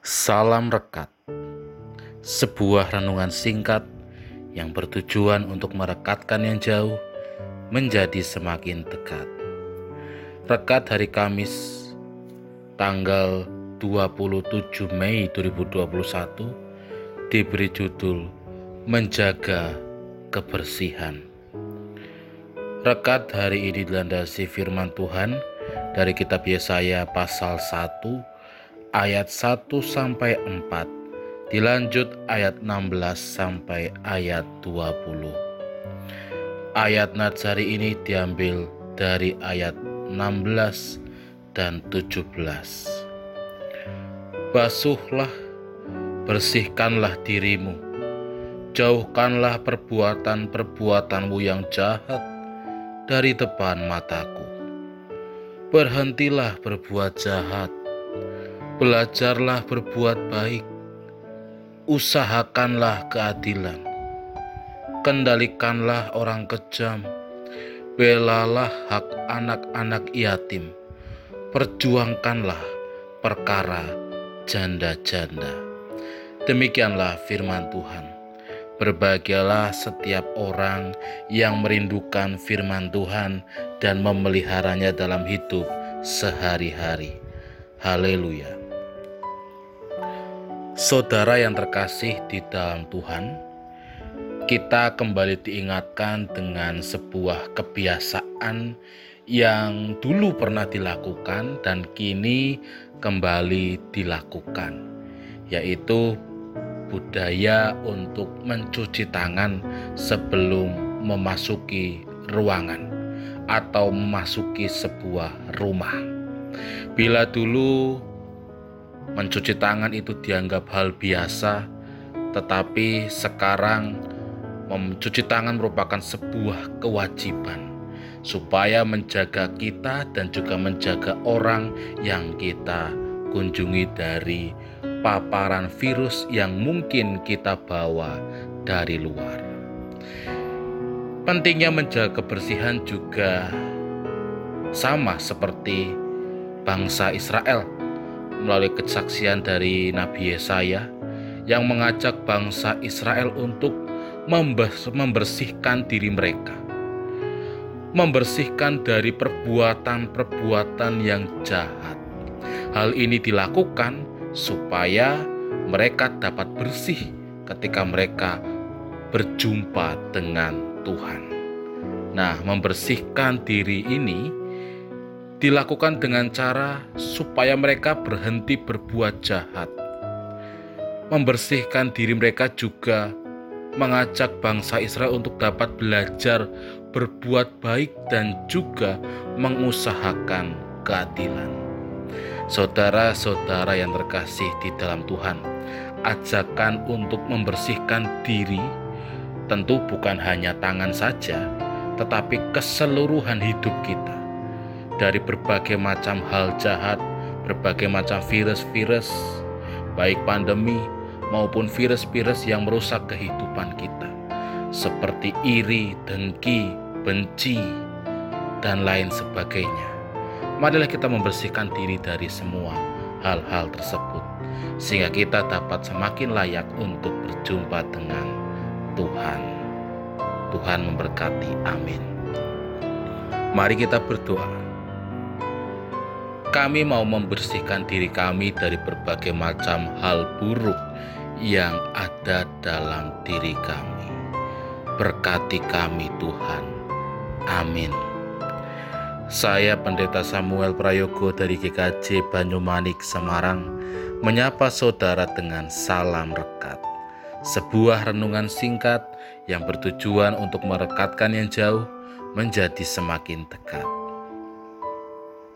Salam Rekat Sebuah renungan singkat yang bertujuan untuk merekatkan yang jauh menjadi semakin dekat. Rekat hari Kamis tanggal 27 Mei 2021 diberi judul Menjaga Kebersihan. Rekat hari ini dilandasi firman Tuhan dari kitab Yesaya pasal 1 ayat 1 sampai 4 dilanjut ayat 16 sampai ayat 20 ayat Natsari ini diambil dari ayat 16 dan 17 basuhlah bersihkanlah dirimu. Jauhkanlah perbuatan-perbuatanmu yang jahat dari depan mataku. Berhentilah berbuat jahat Belajarlah berbuat baik, usahakanlah keadilan, kendalikanlah orang kejam, belalah hak anak-anak yatim, perjuangkanlah perkara janda-janda. Demikianlah firman Tuhan. Berbahagialah setiap orang yang merindukan firman Tuhan dan memeliharanya dalam hidup sehari-hari. Haleluya! Saudara yang terkasih di dalam Tuhan, kita kembali diingatkan dengan sebuah kebiasaan yang dulu pernah dilakukan dan kini kembali dilakukan, yaitu budaya untuk mencuci tangan sebelum memasuki ruangan atau memasuki sebuah rumah. Bila dulu Mencuci tangan itu dianggap hal biasa, tetapi sekarang mencuci tangan merupakan sebuah kewajiban supaya menjaga kita dan juga menjaga orang yang kita kunjungi dari paparan virus yang mungkin kita bawa dari luar. Pentingnya menjaga kebersihan juga sama seperti bangsa Israel melalui kesaksian dari Nabi Yesaya yang mengajak bangsa Israel untuk membersihkan diri mereka, membersihkan dari perbuatan-perbuatan yang jahat. Hal ini dilakukan supaya mereka dapat bersih ketika mereka berjumpa dengan Tuhan. Nah, membersihkan diri ini dilakukan dengan cara supaya mereka berhenti berbuat jahat. Membersihkan diri mereka juga mengajak bangsa Israel untuk dapat belajar berbuat baik dan juga mengusahakan keadilan. Saudara-saudara yang terkasih di dalam Tuhan, ajakan untuk membersihkan diri tentu bukan hanya tangan saja, tetapi keseluruhan hidup kita dari berbagai macam hal jahat, berbagai macam virus-virus, baik pandemi maupun virus-virus yang merusak kehidupan kita, seperti iri, dengki, benci, dan lain sebagainya. Marilah kita membersihkan diri dari semua hal-hal tersebut, sehingga kita dapat semakin layak untuk berjumpa dengan Tuhan. Tuhan memberkati. Amin. Mari kita berdoa. Kami mau membersihkan diri kami dari berbagai macam hal buruk yang ada dalam diri kami. Berkati kami, Tuhan. Amin. Saya Pendeta Samuel Prayogo dari GKJ Banyumanik, Semarang, menyapa saudara dengan salam rekat. Sebuah renungan singkat yang bertujuan untuk merekatkan yang jauh menjadi semakin dekat.